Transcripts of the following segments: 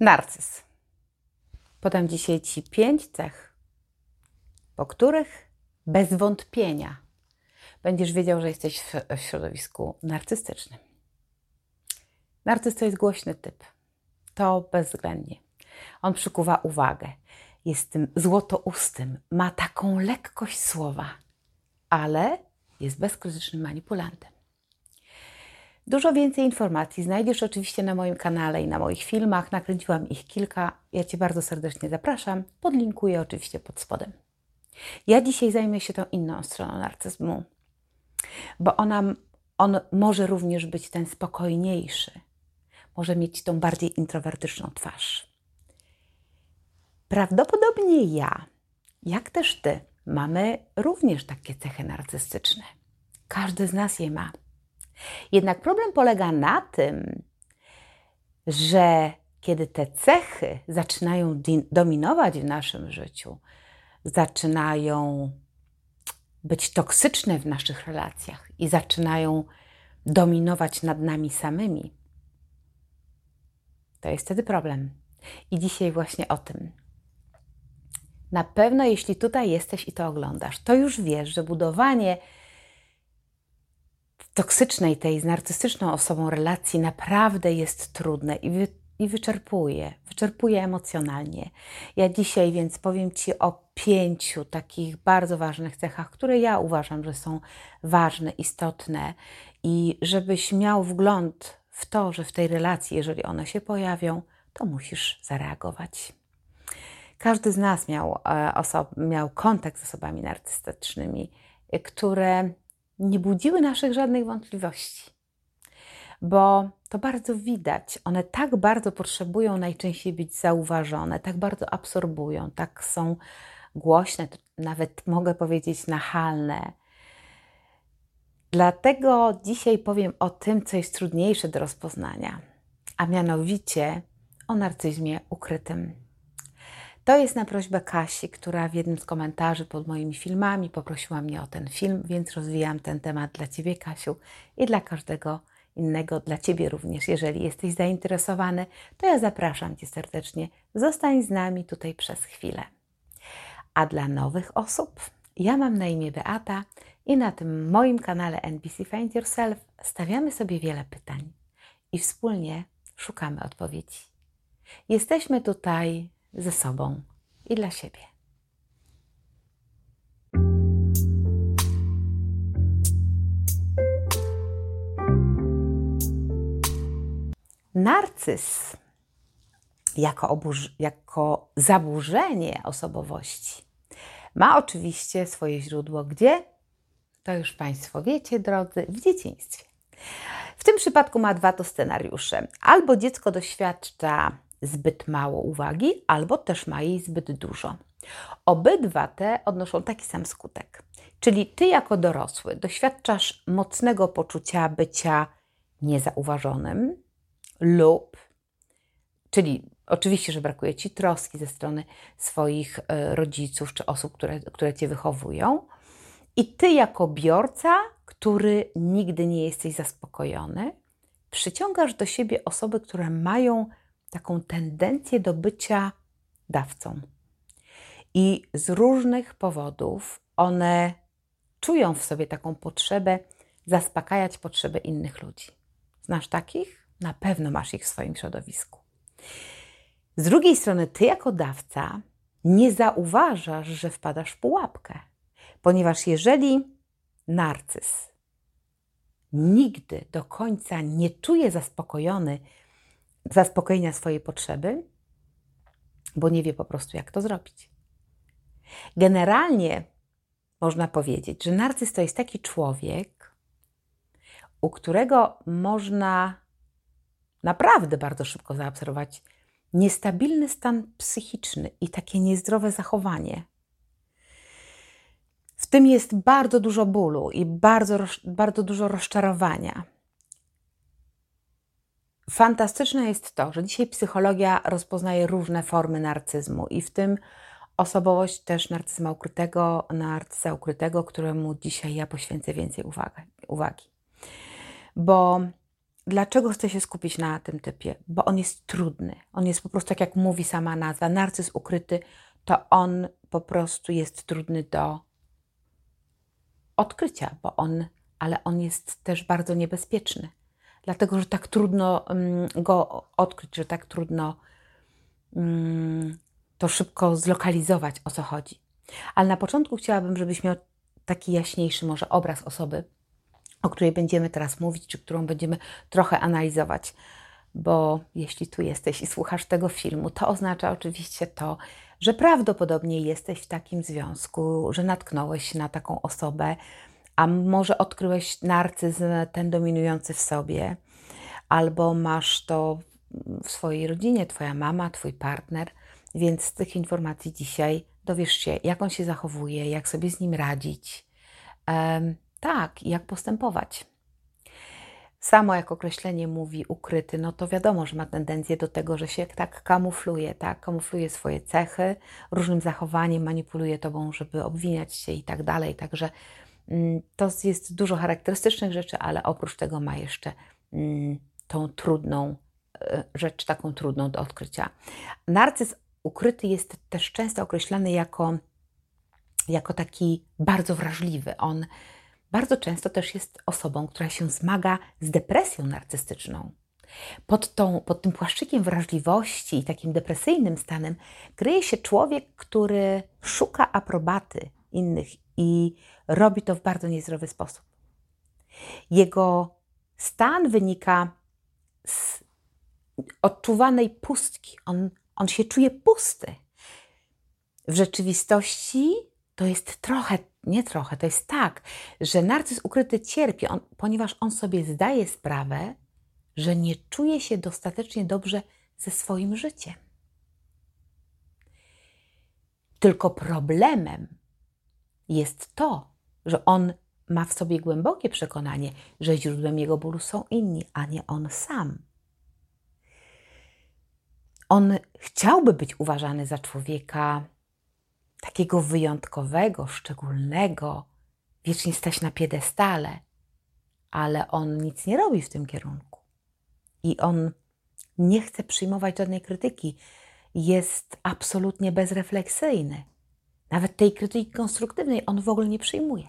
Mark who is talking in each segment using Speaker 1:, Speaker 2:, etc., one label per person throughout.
Speaker 1: Narcyz. Podam dzisiaj Ci pięć cech, po których bez wątpienia będziesz wiedział, że jesteś w, środowisku narcystycznym. Narcyz to jest głośny typ. To bezwzględnie. On przykuwa uwagę. Jest tym złotoustym, ma taką lekkość słowa, ale jest bezkrytycznym manipulantem. Dużo więcej informacji znajdziesz oczywiście na moim kanale i na moich filmach. Nakręciłam ich kilka. Ja Cię bardzo serdecznie zapraszam. Podlinkuję oczywiście pod spodem. Ja dzisiaj zajmę się tą inną stroną narcyzmu, bo ona, on może również być ten spokojniejszy, może mieć tą bardziej introwertyczną twarz. Prawdopodobnie ja, jak też Ty, mamy również takie cechy narcystyczne. Każdy z nas je ma. Jednak problem polega na tym, że kiedy te cechy zaczynają dominować w naszym życiu, zaczynają być toksyczne w naszych relacjach i zaczynają dominować nad nami samymi, to jest wtedy problem. I dzisiaj właśnie o tym. Na pewno, jeśli tutaj jesteś i to oglądasz, to już wiesz, że budowanie toksycznej, tej z narcystyczną osobą relacji naprawdę jest trudne i, wy, i wyczerpuje, wyczerpuje emocjonalnie. Ja dzisiaj więc powiem Ci o pięciu takich bardzo ważnych cechach, które ja uważam, że są ważne, istotne i żebyś miał wgląd w to, że w tej relacji, jeżeli one się pojawią, to musisz zareagować. Każdy z nas miał, e, osob- miał kontakt z osobami narcystycznymi, które nie budziły naszych żadnych wątpliwości, bo to bardzo widać. One tak bardzo potrzebują najczęściej być zauważone, tak bardzo absorbują, tak są głośne, nawet mogę powiedzieć nachalne. Dlatego dzisiaj powiem o tym, co jest trudniejsze do rozpoznania, a mianowicie o narcyzmie ukrytym. To jest na prośbę Kasi, która w jednym z komentarzy pod moimi filmami poprosiła mnie o ten film, więc rozwijam ten temat dla Ciebie, Kasiu, i dla każdego innego, dla Ciebie również. Jeżeli jesteś zainteresowany, to ja zapraszam Cię serdecznie. Zostań z nami tutaj przez chwilę. A dla nowych osób, ja mam na imię Beata i na tym moim kanale NBC Find Yourself stawiamy sobie wiele pytań i wspólnie szukamy odpowiedzi. Jesteśmy tutaj ze sobą i dla siebie. Narcyz jako, jako zaburzenie osobowości ma oczywiście swoje źródło gdzie? To już Państwo wiecie, drodzy, w dzieciństwie. W tym przypadku ma dwa to scenariusze. Albo dziecko doświadcza zbyt mało uwagi, albo też ma jej zbyt dużo. Obydwa te odnoszą taki sam skutek. Czyli ty, jako dorosły, doświadczasz mocnego poczucia bycia niezauważonym lub, czyli oczywiście, że brakuje ci troski ze strony swoich e, rodziców czy osób, które, które cię wychowują. I ty, jako biorca, który nigdy nie jesteś zaspokojony, przyciągasz do siebie osoby, które mają taką tendencję do bycia dawcą. I z różnych powodów one czują w sobie taką potrzebę zaspokajać potrzeby innych ludzi. Znasz takich? Na pewno masz ich w swoim środowisku. Z drugiej strony, ty jako dawca nie zauważasz, że wpadasz w pułapkę, ponieważ jeżeli narcyz nigdy do końca nie czuje zaspokojony zaspokojenia swojej potrzeby, bo nie wie po prostu, jak to zrobić. Generalnie można powiedzieć, że narcyz to jest taki człowiek, u którego można naprawdę bardzo szybko zaobserwować niestabilny stan psychiczny i takie niezdrowe zachowanie. W tym jest bardzo dużo bólu i bardzo, bardzo dużo rozczarowania Fantastyczne jest to, że dzisiaj psychologia rozpoznaje różne formy narcyzmu i w tym osobowość też narcyzma ukrytego, narcyza ukrytego, któremu dzisiaj ja poświęcę więcej uwagi. Bo dlaczego chcę się skupić na tym typie? Bo on jest trudny. On jest po prostu, tak jak mówi sama nazwa, narcyz ukryty, to on po prostu jest trudny do odkrycia, bo on, ale on jest też bardzo niebezpieczny. Dlatego, że tak trudno um, go odkryć, że tak trudno um, to szybko zlokalizować, o co chodzi. Ale na początku chciałabym, żebyś miał taki jaśniejszy może obraz osoby, o której będziemy teraz mówić, czy którą będziemy trochę analizować. Bo jeśli tu jesteś i słuchasz tego filmu, to oznacza oczywiście to, że prawdopodobnie jesteś w takim związku, że natknąłeś się na taką osobę, a może odkryłeś narcyzm ten dominujący w sobie, albo masz to w swojej rodzinie, twoja mama, twój partner, więc z tych informacji dzisiaj dowiesz się, jak on się zachowuje, jak sobie z nim radzić. Tak, jak postępować. Samo jak określenie mówi ukryty, no to wiadomo, że ma tendencję do tego, że się tak kamufluje, tak? Kamufluje swoje cechy, różnym zachowaniem, manipuluje tobą, żeby obwiniać się i tak dalej. Także to jest dużo charakterystycznych rzeczy, ale oprócz tego ma jeszcze mm, tą trudną e, rzecz, taką trudną do odkrycia. Narcyz ukryty jest też często określany jako, jako taki bardzo wrażliwy. On bardzo często też jest osobą, która się zmaga z depresją narcystyczną. Pod, tą, pod tym płaszczykiem wrażliwości i takim depresyjnym stanem kryje się człowiek, który szuka aprobaty innych i robi to w bardzo niezdrowy sposób. Jego stan wynika z odczuwanej pustki. On, on się czuje pusty. W rzeczywistości to jest trochę nie trochę, to jest tak, że narcyz ukryty cierpi, on, ponieważ on sobie zdaje sprawę, że nie czuje się dostatecznie dobrze ze swoim życiem. Tylko problemem jest to, że on ma w sobie głębokie przekonanie, że źródłem jego bólu są inni, a nie on sam. On chciałby być uważany za człowieka takiego wyjątkowego, szczególnego, wiecznie stać na piedestale, ale on nic nie robi w tym kierunku. I on nie chce przyjmować żadnej krytyki. Jest absolutnie bezrefleksyjny. Nawet tej krytyki konstruktywnej on w ogóle nie przyjmuje.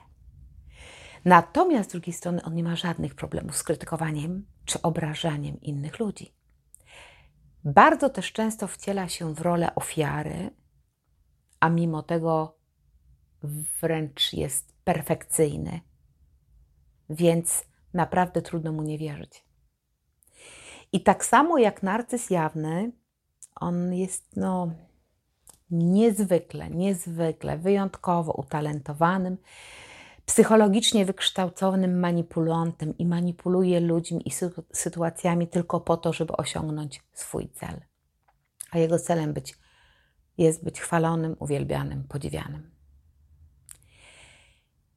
Speaker 1: Natomiast z drugiej strony on nie ma żadnych problemów z krytykowaniem czy obrażaniem innych ludzi. Bardzo też często wciela się w rolę ofiary, a mimo tego wręcz jest perfekcyjny. Więc naprawdę trudno mu nie wierzyć. I tak samo jak narcyz jawny, on jest no, niezwykle, niezwykle, wyjątkowo utalentowanym, psychologicznie wykształconym manipulantem i manipuluje ludźmi i sytuacjami tylko po to, żeby osiągnąć swój cel. A jego celem być jest być chwalonym, uwielbianym, podziwianym.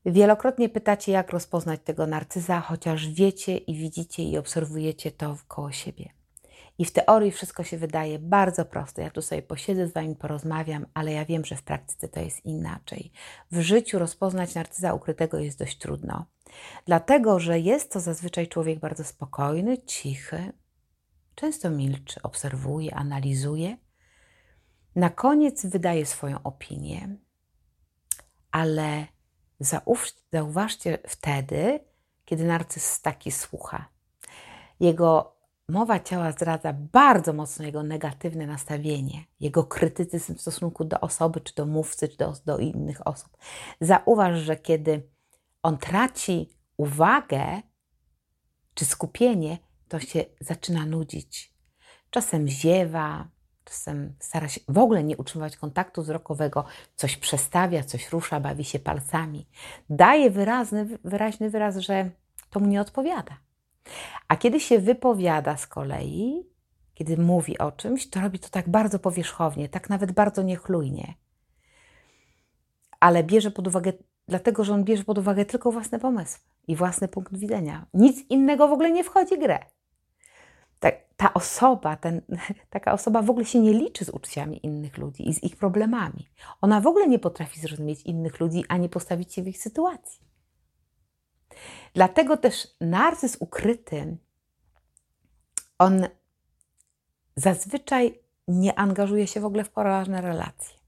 Speaker 1: Wielokrotnie pytacie, jak rozpoznać tego narcyza, chociaż wiecie i widzicie i obserwujecie to koło siebie. I w teorii wszystko się wydaje bardzo proste. Ja tu sobie posiedzę z Wami, porozmawiam, ale ja wiem, że w praktyce to jest inaczej. W życiu rozpoznać narcyza ukrytego jest dość trudno, dlatego że jest to zazwyczaj człowiek bardzo spokojny, cichy, często milczy, obserwuje, analizuje na koniec wydaje swoją opinię, ale zauważcie wtedy, kiedy narcyz taki słucha. Jego mowa ciała zdradza bardzo mocno jego negatywne nastawienie, jego krytycyzm w stosunku do osoby, czy do mówcy, czy do, do innych osób. Zauważ, że kiedy on traci uwagę czy skupienie, to się zaczyna nudzić. Czasem ziewa, czasem stara się w ogóle nie utrzymywać kontaktu wzrokowego, coś przestawia, coś rusza, bawi się palcami. Daje wyraźny, wyraźny wyraz, że to mu nie odpowiada. A kiedy się wypowiada z kolei, kiedy mówi o czymś, to robi to tak bardzo powierzchownie, tak nawet bardzo niechlujnie. Ale bierze pod uwagę, dlatego że on bierze pod uwagę tylko własne pomysły i własny punkt widzenia. Nic innego w ogóle nie wchodzi w grę ta, ta osoba, ten, taka osoba w ogóle się nie liczy z uczuciami innych ludzi i z ich problemami. Ona w ogóle nie potrafi zrozumieć innych ludzi ani postawić się w ich sytuacji. Dlatego też narcyz ukryty On zazwyczaj nie angażuje się w ogóle w poważne relacje.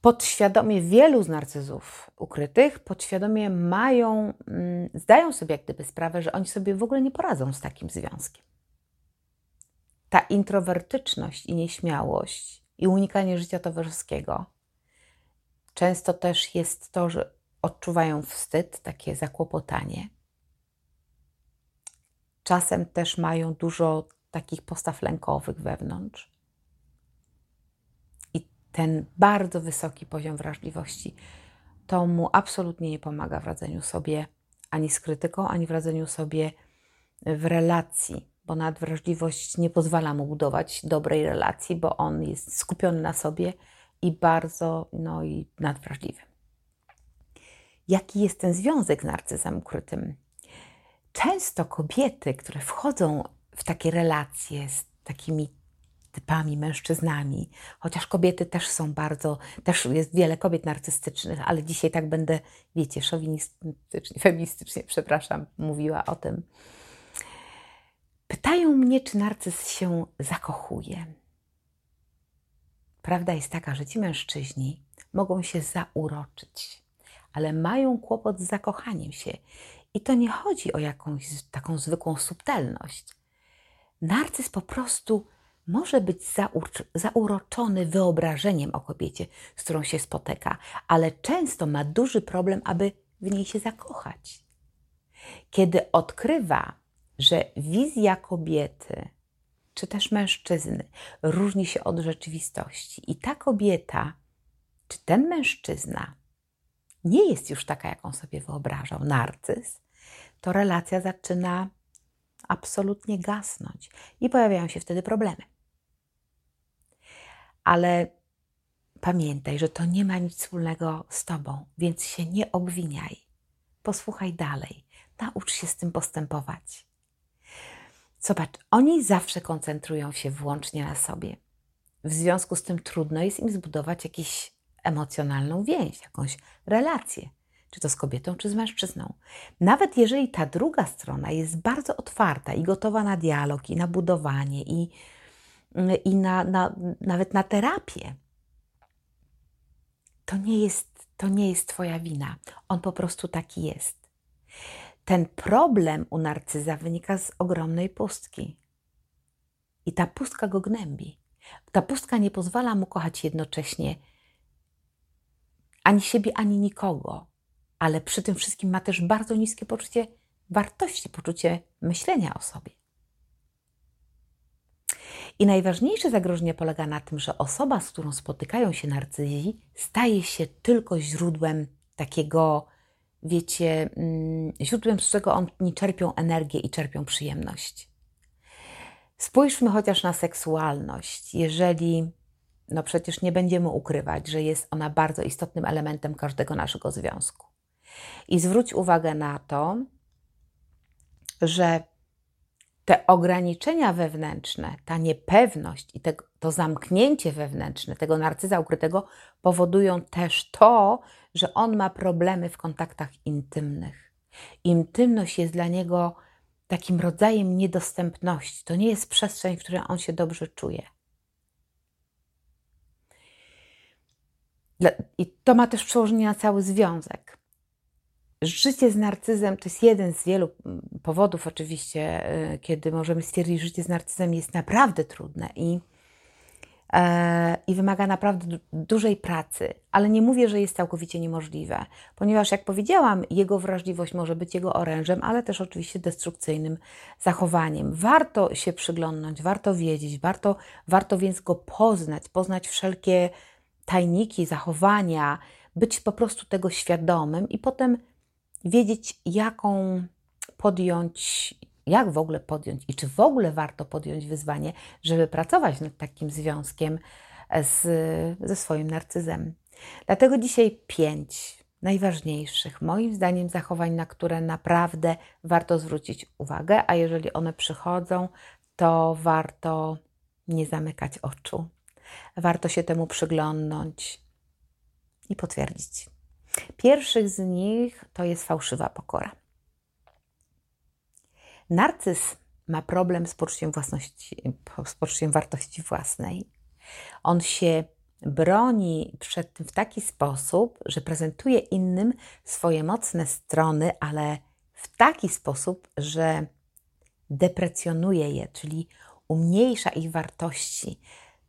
Speaker 1: Podświadomie wielu z narcyzów ukrytych, podświadomie mają, mm, zdają sobie jak gdyby sprawę, że oni sobie w ogóle nie poradzą z takim związkiem. Ta introwertyczność i nieśmiałość i unikanie życia towarzyskiego często też jest to, że odczuwają wstyd, takie zakłopotanie. Czasem też mają dużo takich postaw lękowych wewnątrz. I ten bardzo wysoki poziom wrażliwości to mu absolutnie nie pomaga w radzeniu sobie ani z krytyką, ani w radzeniu sobie w relacji, bo nadwrażliwość nie pozwala mu budować dobrej relacji, bo on jest skupiony na sobie i bardzo no i nadwrażliwy. Jaki jest ten związek z narcyzem ukrytym? Często kobiety, które wchodzą w takie relacje z takimi typami mężczyznami, chociaż kobiety też są bardzo, też jest wiele kobiet narcystycznych, ale dzisiaj tak będę, wiecie, szowinistycznie, feministycznie, przepraszam, mówiła o tym. Pytają mnie, czy narcyz się zakochuje. Prawda jest taka, że ci mężczyźni mogą się zauroczyć, ale mają kłopot z zakochaniem się. I to nie chodzi o jakąś taką zwykłą subtelność. Narcyz po prostu może być zauroczony wyobrażeniem o kobiecie, z którą się spotyka, ale często ma duży problem, aby w niej się zakochać. Kiedy odkrywa, że wizja kobiety czy też mężczyzny różni się od rzeczywistości, i ta kobieta, czy ten mężczyzna nie jest już taka, jaką sobie wyobrażał narcyz, to relacja zaczyna absolutnie gasnąć i pojawiają się wtedy problemy. Ale pamiętaj, że to nie ma nic wspólnego z tobą, więc się nie obwiniaj. Posłuchaj dalej, naucz się z tym postępować. Zobacz, oni zawsze koncentrują się wyłącznie na sobie. W związku z tym trudno jest im zbudować jakąś emocjonalną więź, jakąś relację, czy to z kobietą, czy z mężczyzną. Nawet jeżeli ta druga strona jest bardzo otwarta i gotowa na dialog, i na budowanie, i, i na, na, nawet na terapię, to nie, jest, to nie jest Twoja wina. On po prostu taki jest. Ten problem u narcyza wynika z ogromnej pustki. I ta pustka go gnębi. Ta pustka nie pozwala mu kochać jednocześnie ani siebie, ani nikogo, ale przy tym wszystkim ma też bardzo niskie poczucie wartości, poczucie myślenia o sobie. I najważniejsze zagrożenie polega na tym, że osoba, z którą spotykają się narcyzi, staje się tylko źródłem takiego wiecie, mm, źródłem, z czego oni czerpią energię i czerpią przyjemność. Spójrzmy chociaż na seksualność. Jeżeli, no przecież nie będziemy ukrywać, że jest ona bardzo istotnym elementem każdego naszego związku. I zwróć uwagę na to, że te ograniczenia wewnętrzne, ta niepewność i te, to zamknięcie wewnętrzne tego narcyza ukrytego powodują też to, że on ma problemy w kontaktach intymnych. Intymność jest dla niego takim rodzajem niedostępności. To nie jest przestrzeń, w której on się dobrze czuje. I to ma też przełożenie na cały związek. Życie z narcyzem to jest jeden z wielu mm, powodów, oczywiście, y, kiedy możemy stwierdzić, że życie z narcyzem jest naprawdę trudne i E, i wymaga naprawdę dużej pracy, ale nie mówię, że jest całkowicie niemożliwe, ponieważ, jak powiedziałam, jego wrażliwość może być jego orężem, ale też oczywiście destrukcyjnym zachowaniem. Warto się przyglądnąć, warto wiedzieć, warto, warto więc go poznać, poznać wszelkie tajniki, zachowania, być po prostu tego świadomym i potem wiedzieć, jaką podjąć jak w ogóle podjąć i czy w ogóle warto podjąć wyzwanie, żeby pracować nad takim związkiem z, ze swoim narcyzem. Dlatego dzisiaj pięć najważniejszych, moim zdaniem, zachowań, na które naprawdę warto zwrócić uwagę, a jeżeli one przychodzą, to warto nie zamykać oczu. Warto się temu przyglądnąć i potwierdzić. Pierwszych z nich to jest fałszywa pokora. Narcyz ma problem z poczuciem, własności, z poczuciem wartości własnej. On się broni przed tym w taki sposób, że prezentuje innym swoje mocne strony, ale w taki sposób, że deprecjonuje je, czyli umniejsza ich wartości.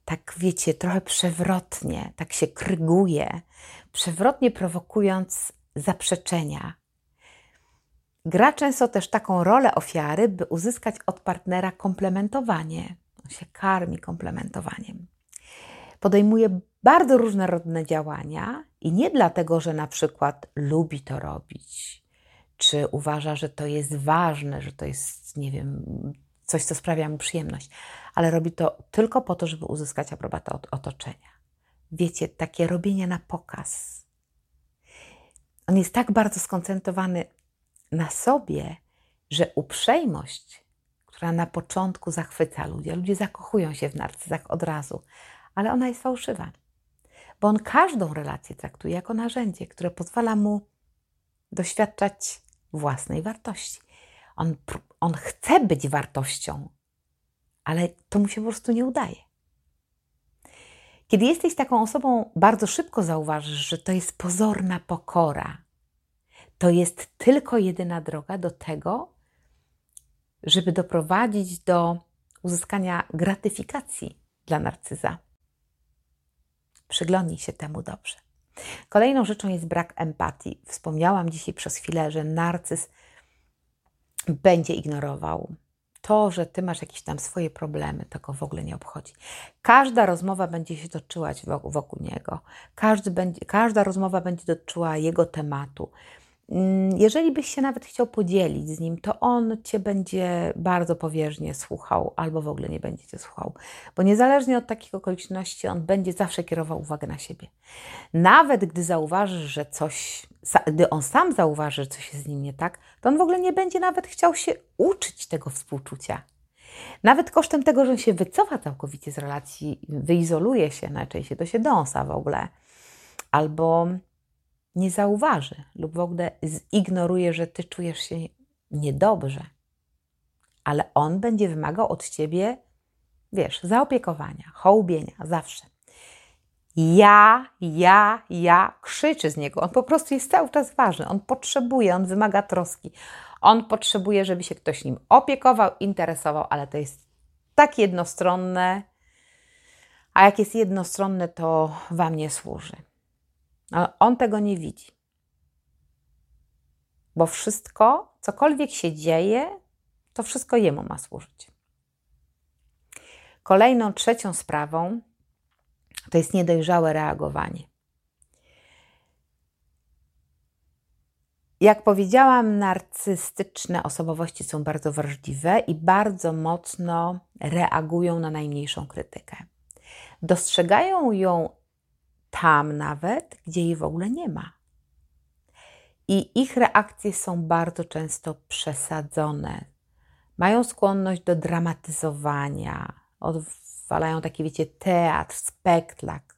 Speaker 1: Tak wiecie, trochę przewrotnie, tak się kryguje, przewrotnie prowokując zaprzeczenia. Gra często też taką rolę ofiary, by uzyskać od partnera komplementowanie. On się karmi komplementowaniem. Podejmuje bardzo różnorodne działania i nie dlatego, że na przykład lubi to robić, czy uważa, że to jest ważne, że to jest, nie wiem, coś, co sprawia mu przyjemność, ale robi to tylko po to, żeby uzyskać aprobatę od otoczenia. Wiecie, takie robienie na pokaz. On jest tak bardzo skoncentrowany na sobie, że uprzejmość, która na początku zachwyca ludzi, ludzie zakochują się w narcyzach od razu, ale ona jest fałszywa, bo on każdą relację traktuje jako narzędzie, które pozwala mu doświadczać własnej wartości. On, on chce być wartością, ale to mu się po prostu nie udaje. Kiedy jesteś taką osobą, bardzo szybko zauważysz, że to jest pozorna pokora. To jest tylko jedyna droga do tego, żeby doprowadzić do uzyskania gratyfikacji dla narcyza. Przyglądnij się temu dobrze. Kolejną rzeczą jest brak empatii. Wspomniałam dzisiaj przez chwilę, że narcyz będzie ignorował to, że ty masz jakieś tam swoje problemy, to go w ogóle nie obchodzi. Każda rozmowa będzie się toczyła wokół niego. Każdy będzie, każda rozmowa będzie dotyczyła jego tematu. Mm, jeżeli byś się nawet chciał podzielić z nim, to on cię będzie bardzo powierzchnie słuchał, albo w ogóle nie będzie cię słuchał, bo niezależnie od takich okoliczności, on będzie zawsze kierował uwagę na siebie. Nawet gdy zauważysz, że coś, gdy on sam zauważy, że coś jest z nim nie tak, to on w ogóle nie będzie nawet chciał się uczyć tego współczucia. Nawet kosztem tego, że on się wycofa całkowicie z relacji, wyizoluje się, najczęściej to się dąsa w ogóle, albo nie zauważy lub w ogóle zignoruje, że ty czujesz się niedobrze, ale on będzie wymagał od ciebie, wiesz, zaopiekowania, hołubienia, zawsze. Ja, ja, ja krzyczy z niego. On po prostu jest cały czas ważny. On potrzebuje, on wymaga troski. On potrzebuje, żeby się ktoś nim opiekował, interesował, ale to jest tak jednostronne. A jak jest jednostronne, to Wam nie służy. Ale on tego nie widzi. Bo wszystko, cokolwiek się dzieje, to wszystko jemu ma służyć. Kolejną, trzecią sprawą to jest niedojrzałe reagowanie. Jak powiedziałam, narcystyczne osobowości są bardzo wrażliwe i bardzo mocno reagują na najmniejszą krytykę. Dostrzegają ją tam nawet, gdzie jej w ogóle nie ma. I ich reakcje są bardzo często przesadzone. Mają skłonność do dramatyzowania, odwalają taki, wiecie, teatr, spektakl.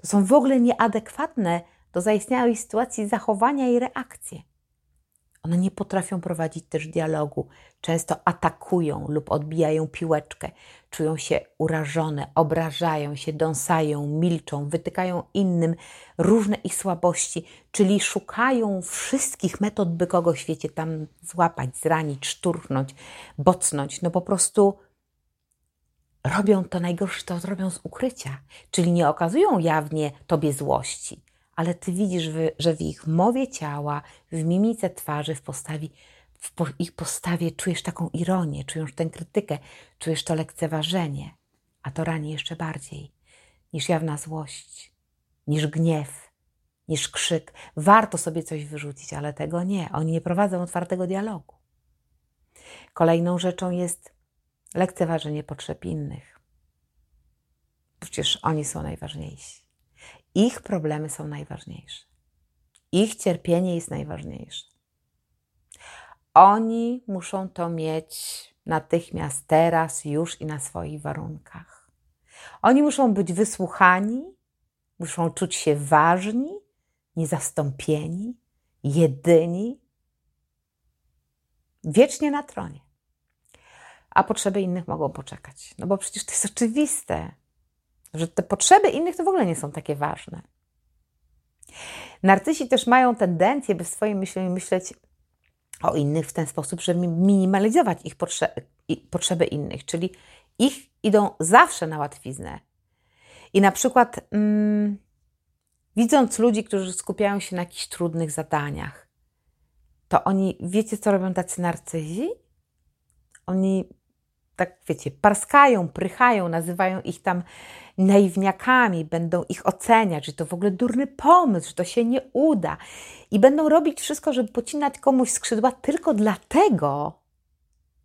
Speaker 1: To są w ogóle nieadekwatne do zaistniałej sytuacji zachowania i reakcje. One nie potrafią prowadzić też dialogu, często atakują lub odbijają piłeczkę, czują się urażone, obrażają się, dąsają, milczą, wytykają innym różne ich słabości, czyli szukają wszystkich metod, by kogoś, wiecie, tam złapać, zranić, szturchnąć, bocnąć. No po prostu robią to najgorsze, to robią z ukrycia, czyli nie okazują jawnie tobie złości, ale ty widzisz, że w ich mowie ciała, w mimice twarzy, w postawie, w ich postawie czujesz taką ironię, czujesz tę krytykę, czujesz to lekceważenie, a to rani jeszcze bardziej niż jawna złość, niż gniew, niż krzyk. Warto sobie coś wyrzucić, ale tego nie. Oni nie prowadzą otwartego dialogu. Kolejną rzeczą jest lekceważenie potrzeb innych. Przecież oni są najważniejsi. Ich problemy są najważniejsze. Ich cierpienie jest najważniejsze. Oni muszą to mieć natychmiast, teraz, już i na swoich warunkach. Oni muszą być wysłuchani, muszą czuć się ważni, niezastąpieni, jedyni, wiecznie na tronie. a potrzeby innych mogą poczekać. No bo przecież to jest oczywiste, że te potrzeby innych to w ogóle nie są takie ważne. Narcysi też mają tendencję, by w swoim myśleniu myśleć o innych w ten sposób, żeby minimalizować ich potrze potrzeby innych, czyli ich idą zawsze na łatwiznę. I na przykład mm, widząc ludzi, którzy skupiają się na jakichś trudnych zadaniach, to oni, wiecie co robią tacy narcyzi? Oni tak wiecie, parskają, prychają, nazywają ich tam naiwniakami, będą ich oceniać, że to w ogóle durny pomysł, że to się nie uda. I będą robić wszystko, żeby pocinać komuś skrzydła tylko dlatego,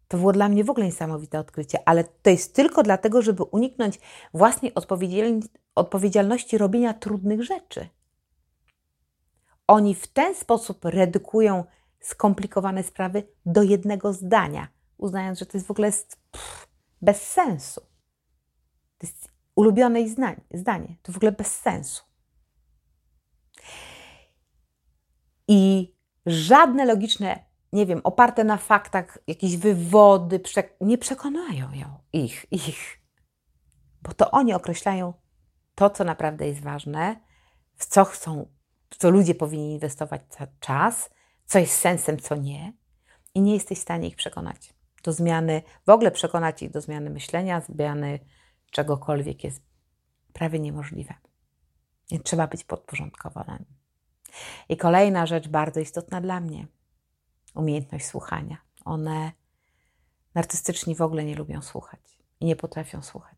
Speaker 1: to było dla mnie w ogóle niesamowite odkrycie, ale to jest tylko dlatego, żeby uniknąć własnej odpowiedzialności robienia trudnych rzeczy. Oni w ten sposób redukują skomplikowane sprawy do jednego zdania, uznając, że to jest w ogóle pff, bez sensu. To jest ulubione zdanie, zdanie. To w ogóle bez sensu. I żadne logiczne, nie wiem, oparte na faktach jakieś wywody nie przekonają ją, ich, ich. Bo to oni określają to, co naprawdę jest ważne, w co chcą, w co ludzie powinni inwestować czas, co jest sensem, co nie. I nie jesteś w stanie ich przekonać do zmiany, w ogóle przekonać ich do zmiany myślenia, zmiany czegokolwiek jest prawie niemożliwe. Nie trzeba być podporządkowanym. I kolejna rzecz bardzo istotna dla mnie umiejętność słuchania. One narcystyczni w ogóle nie lubią słuchać i nie potrafią słuchać.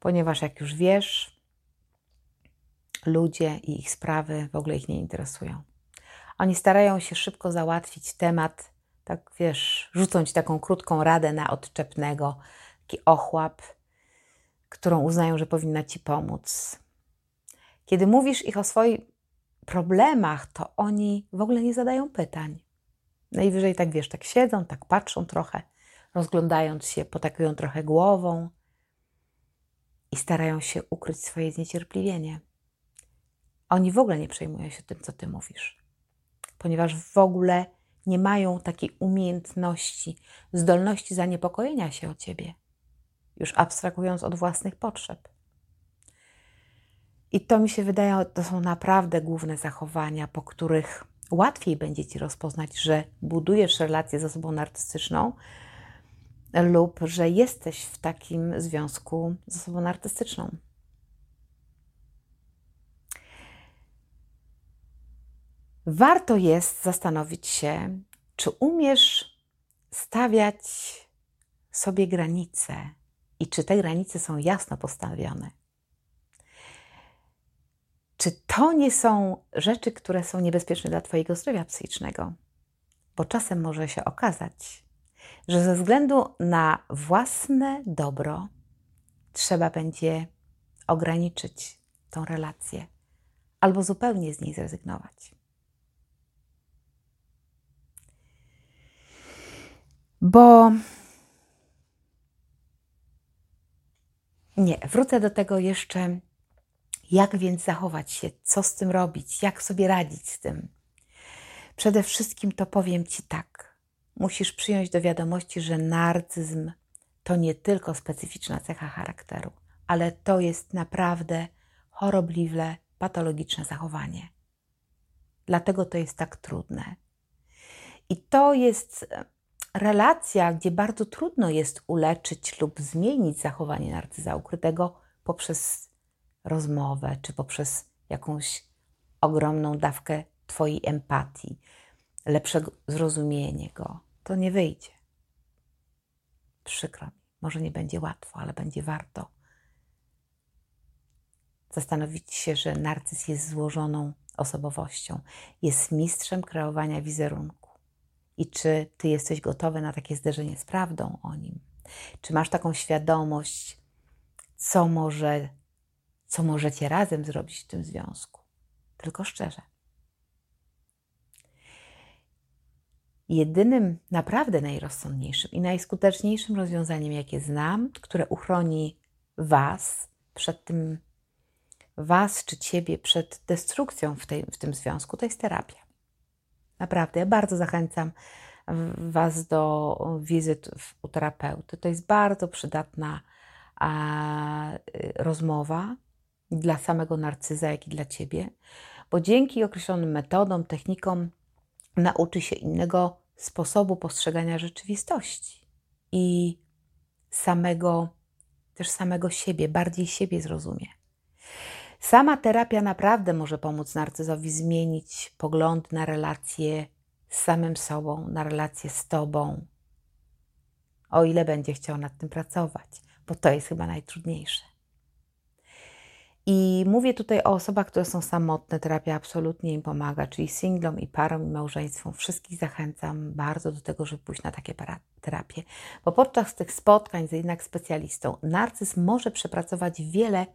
Speaker 1: Ponieważ jak już wiesz, ludzie i ich sprawy w ogóle ich nie interesują. Oni starają się szybko załatwić temat, tak wiesz, rzucąc taką krótką radę na odczepnego, taki ochłap, którą uznają, że powinna ci pomóc. Kiedy mówisz ich o swoich problemach, to oni w ogóle nie zadają pytań. Najwyżej tak wiesz, tak siedzą, tak patrzą trochę, rozglądając się, potakują trochę głową i starają się ukryć swoje zniecierpliwienie. Oni w ogóle nie przejmują się tym, co ty mówisz, ponieważ w ogóle nie mają takiej umiejętności, zdolności zaniepokojenia się o ciebie już abstrahując od własnych potrzeb. I to mi się wydaje, to są naprawdę główne zachowania, po których łatwiej będzie ci rozpoznać, że budujesz relację z osobą narcystyczną lub że jesteś w takim związku z osobą narcystyczną. Warto jest zastanowić się, czy umiesz stawiać sobie granice i czy te granice są jasno postawione. Czy to nie są rzeczy, które są niebezpieczne dla Twojego zdrowia psychicznego? Bo czasem może się okazać, że ze względu na własne dobro trzeba będzie ograniczyć tą relację albo zupełnie z niej zrezygnować. Bo Nie, wrócę do tego jeszcze, jak więc zachować się, co z tym robić, jak sobie radzić z tym. Przede wszystkim to powiem Ci tak. Musisz przyjąć do wiadomości, że narcyzm to nie tylko specyficzna cecha charakteru, ale to jest naprawdę chorobliwe, patologiczne zachowanie. Dlatego to jest tak trudne. I to jest relacja, gdzie bardzo trudno jest uleczyć lub zmienić zachowanie narcyza ukrytego poprzez rozmowę czy poprzez jakąś ogromną dawkę Twojej empatii, lepszego zrozumienie go, to nie wyjdzie. Przykro mi, może nie będzie łatwo, ale będzie warto zastanowić się, że narcyz jest złożoną osobowością, jest mistrzem kreowania wizerunku i czy ty jesteś gotowy na takie zderzenie z prawdą o nim? Czy masz taką świadomość, co może, co możecie razem zrobić w tym związku? Tylko szczerze. Jedynym naprawdę najrozsądniejszym i najskuteczniejszym rozwiązaniem, jakie znam, które uchroni Was przed tym, Was czy Ciebie przed destrukcją w, tej, w tym związku, to jest terapia. Naprawdę, ja bardzo zachęcam, Was do wizyt u terapeuty. To jest bardzo przydatna a, y, rozmowa dla samego narcyza, jak i dla Ciebie, bo dzięki określonym metodom, technikom nauczy się innego sposobu postrzegania rzeczywistości i samego, też samego siebie, bardziej siebie zrozumie. Sama terapia naprawdę może pomóc narcyzowi zmienić pogląd na relacje z samym sobą, na relacje z Tobą, o ile będzie chciał nad tym pracować, bo to jest chyba najtrudniejsze. I mówię tutaj o osobach, które są samotne. Terapia absolutnie im pomaga, czyli singlom i parom i małżeństwom. Wszystkich zachęcam bardzo do tego, żeby pójść na takie terapie, bo podczas tych spotkań z jednak specjalistą narcyz może przepracować wiele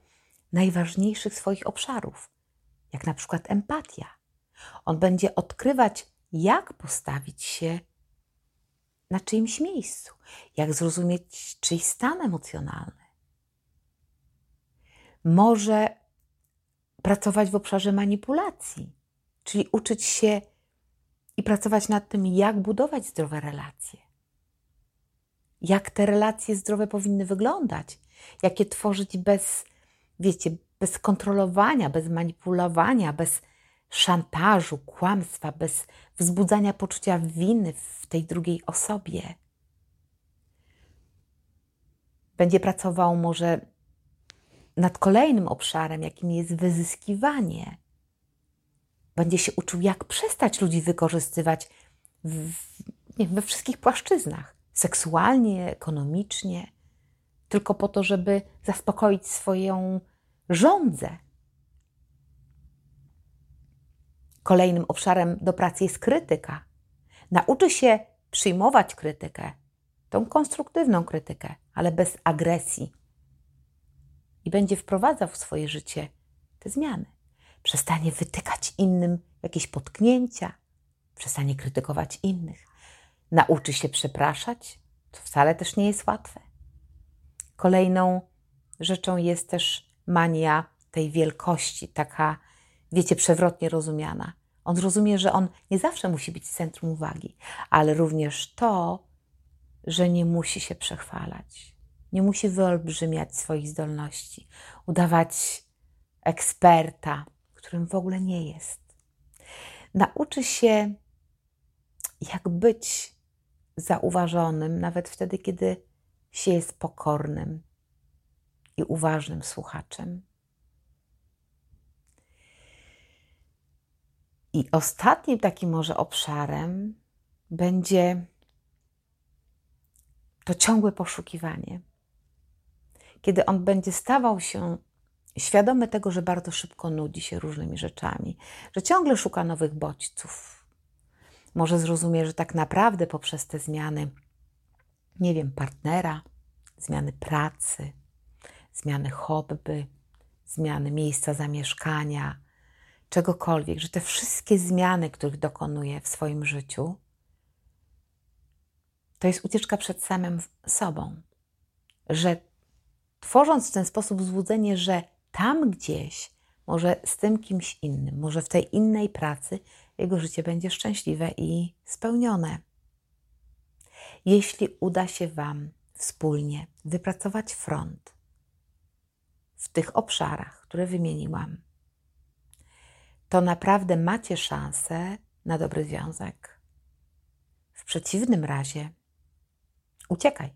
Speaker 1: najważniejszych swoich obszarów, jak na przykład empatia. On będzie odkrywać, jak postawić się na czyimś miejscu, jak zrozumieć czyjś stan emocjonalny. Może pracować w obszarze manipulacji, czyli uczyć się i pracować nad tym, jak budować zdrowe relacje. Jak te relacje zdrowe powinny wyglądać, jakie tworzyć bez wiecie, bez kontrolowania, bez manipulowania, bez szantażu, kłamstwa, bez wzbudzania poczucia winy w tej drugiej osobie. Będzie pracował może nad kolejnym obszarem, jakim jest wyzyskiwanie. Będzie się uczył, jak przestać ludzi wykorzystywać w, nie, we wszystkich płaszczyznach seksualnie, ekonomicznie, tylko po to, żeby zaspokoić swoją żądzę. Kolejnym obszarem do pracy jest krytyka. Nauczy się przyjmować krytykę, tą konstruktywną krytykę, ale bez agresji. I będzie wprowadzał w swoje życie te zmiany. Przestanie wytykać innym jakieś potknięcia, przestanie krytykować innych. Nauczy się przepraszać, co wcale też nie jest łatwe. Kolejną rzeczą jest też mania tej wielkości, taka, wiecie, przewrotnie rozumiana. On rozumie, że on nie zawsze musi być centrum uwagi, ale również to, że nie musi się przechwalać, nie musi wyolbrzymiać swoich zdolności, udawać eksperta, którym w ogóle nie jest. Nauczy się, jak być zauważonym, nawet wtedy, kiedy się jest pokornym, i uważnym słuchaczem. I ostatnim takim może obszarem będzie to ciągłe poszukiwanie. Kiedy on będzie stawał się świadomy tego, że bardzo szybko nudzi się różnymi rzeczami, że ciągle szuka nowych bodźców. Może zrozumie, że tak naprawdę poprzez te zmiany, nie wiem, partnera, zmiany pracy, zmiany hobby, zmiany miejsca zamieszkania, czegokolwiek, że te wszystkie zmiany, których dokonuje w swoim życiu, to jest ucieczka przed samym sobą. Że tworząc w ten sposób złudzenie, że tam gdzieś, może z tym kimś innym, może w tej innej pracy, jego życie będzie szczęśliwe i spełnione. Jeśli uda się Wam wspólnie wypracować front, w tych obszarach, które wymieniłam, to naprawdę macie szansę na dobry związek. W przeciwnym razie uciekaj.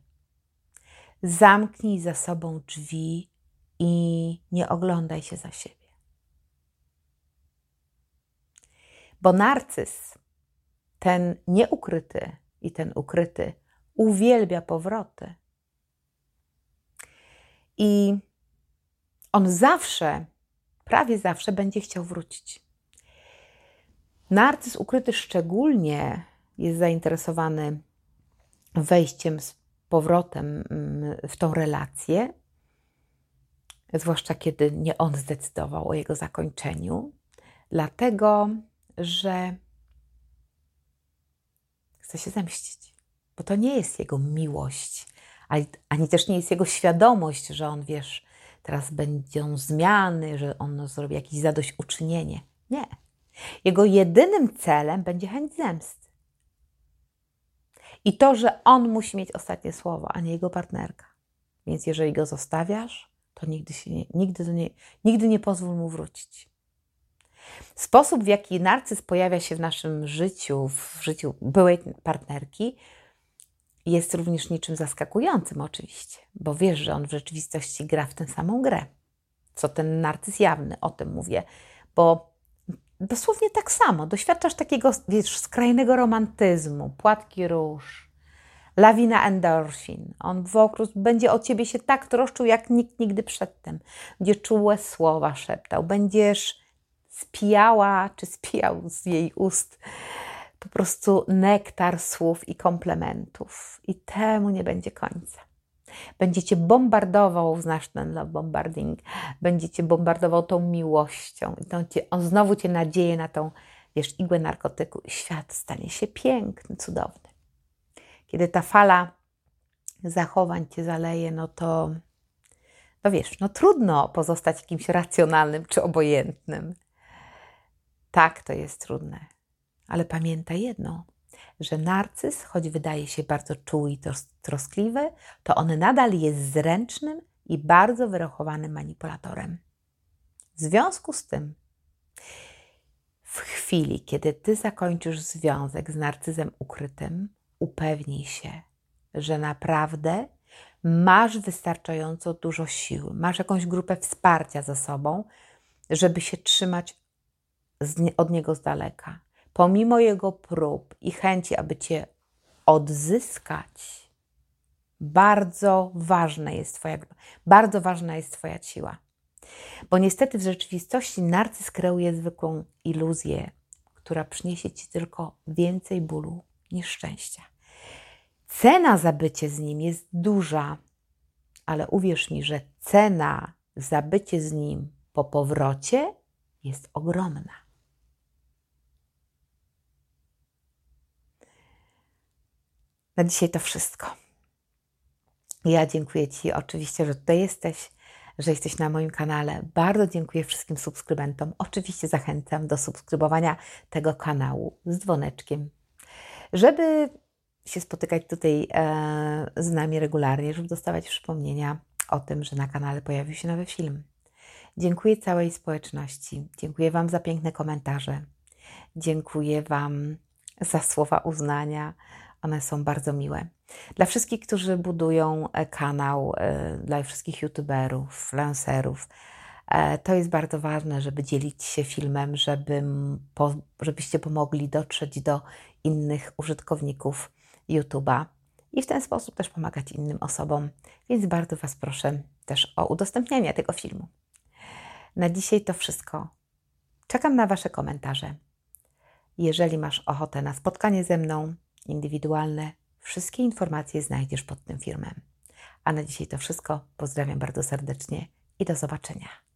Speaker 1: Zamknij za sobą drzwi i nie oglądaj się za siebie. Bo narcyz, ten nieukryty i ten ukryty, uwielbia powroty. I on zawsze, prawie zawsze będzie chciał wrócić. Narcyz ukryty szczególnie jest zainteresowany wejściem z powrotem mm, w tą relację, zwłaszcza kiedy nie on zdecydował o jego zakończeniu, dlatego że chce się zemścić, bo to nie jest jego miłość, ani też nie jest jego świadomość, że on wiesz, teraz będą zmiany, że on zrobi jakieś zadośćuczynienie. Nie. Jego jedynym celem będzie chęć zemsty. I to, że on musi mieć ostatnie słowo, a nie jego partnerka. Więc jeżeli go zostawiasz, to nigdy, się nie, nigdy, nigdy nie pozwól mu wrócić. Sposób, w jaki narcyz pojawia się w naszym życiu, w życiu byłej partnerki, jest również niczym zaskakującym, oczywiście, bo wiesz, że on w rzeczywistości gra w tę samą grę, co ten narcyz jawny, o tym mówię, bo dosłownie tak samo doświadczasz takiego, wiesz, skrajnego romantyzmu, płatki róż, lawina endorfin. On wokół będzie o ciebie się tak troszczył, jak nikt nigdy przedtem. Będzie czułe słowa szeptał, będziesz spijała czy spijał z jej ust po prostu nektar słów i komplementów. I temu nie będzie końca. Będziecie bombardował, znasz ten love bombarding, będziecie bombardował tą miłością. I tą cię, on znowu cię nadzieje na tą, wiesz, igłę narkotyku. I świat stanie się piękny, cudowny. Kiedy ta fala zachowań cię zaleje, no to, no wiesz, no trudno pozostać jakimś racjonalnym czy obojętnym. Tak, to jest trudne. Ale pamiętaj jedno, że narcyz, choć wydaje się bardzo czuły i troskliwy, to on nadal jest zręcznym i bardzo wyrachowanym manipulatorem. W związku z tym, w chwili, kiedy ty zakończysz związek z narcyzem ukrytym, upewnij się, że naprawdę masz wystarczająco dużo siły, masz jakąś grupę wsparcia za sobą, żeby się trzymać od niego z daleka pomimo jego prób i chęci, aby cię odzyskać, bardzo ważna jest twoja, bardzo ważna jest twoja siła. Bo niestety w rzeczywistości narcyz kreuje zwykłą iluzję, która przyniesie ci tylko więcej bólu niż szczęścia. Cena za bycie z nim jest duża, ale uwierz mi, że cena za bycie z nim po powrocie jest ogromna. Na dzisiaj to wszystko. Ja dziękuję Ci oczywiście, że tutaj jesteś, że jesteś na moim kanale. Bardzo dziękuję wszystkim subskrybentom. Oczywiście zachęcam do subskrybowania tego kanału z dzwoneczkiem, żeby się spotykać tutaj e, z nami regularnie, żeby dostawać przypomnienia o tym, że na kanale pojawił się nowy film. Dziękuję całej społeczności. Dziękuję Wam za piękne komentarze. Dziękuję Wam za słowa uznania one są bardzo miłe. Dla wszystkich, którzy budują e, kanał, e, dla wszystkich youtuberów, lancerów, e, to jest bardzo ważne, żeby dzielić się filmem, żeby, żebyście pomogli dotrzeć do innych użytkowników YouTube'a i w ten sposób też pomagać innym osobom. Więc bardzo Was proszę też o udostępnianie tego filmu. Na dzisiaj to wszystko. Czekam na Wasze komentarze. Jeżeli masz ochotę na spotkanie ze mną, indywidualne. Wszystkie informacje znajdziesz pod tym filmem. A na dzisiaj to wszystko. Pozdrawiam bardzo serdecznie i do zobaczenia.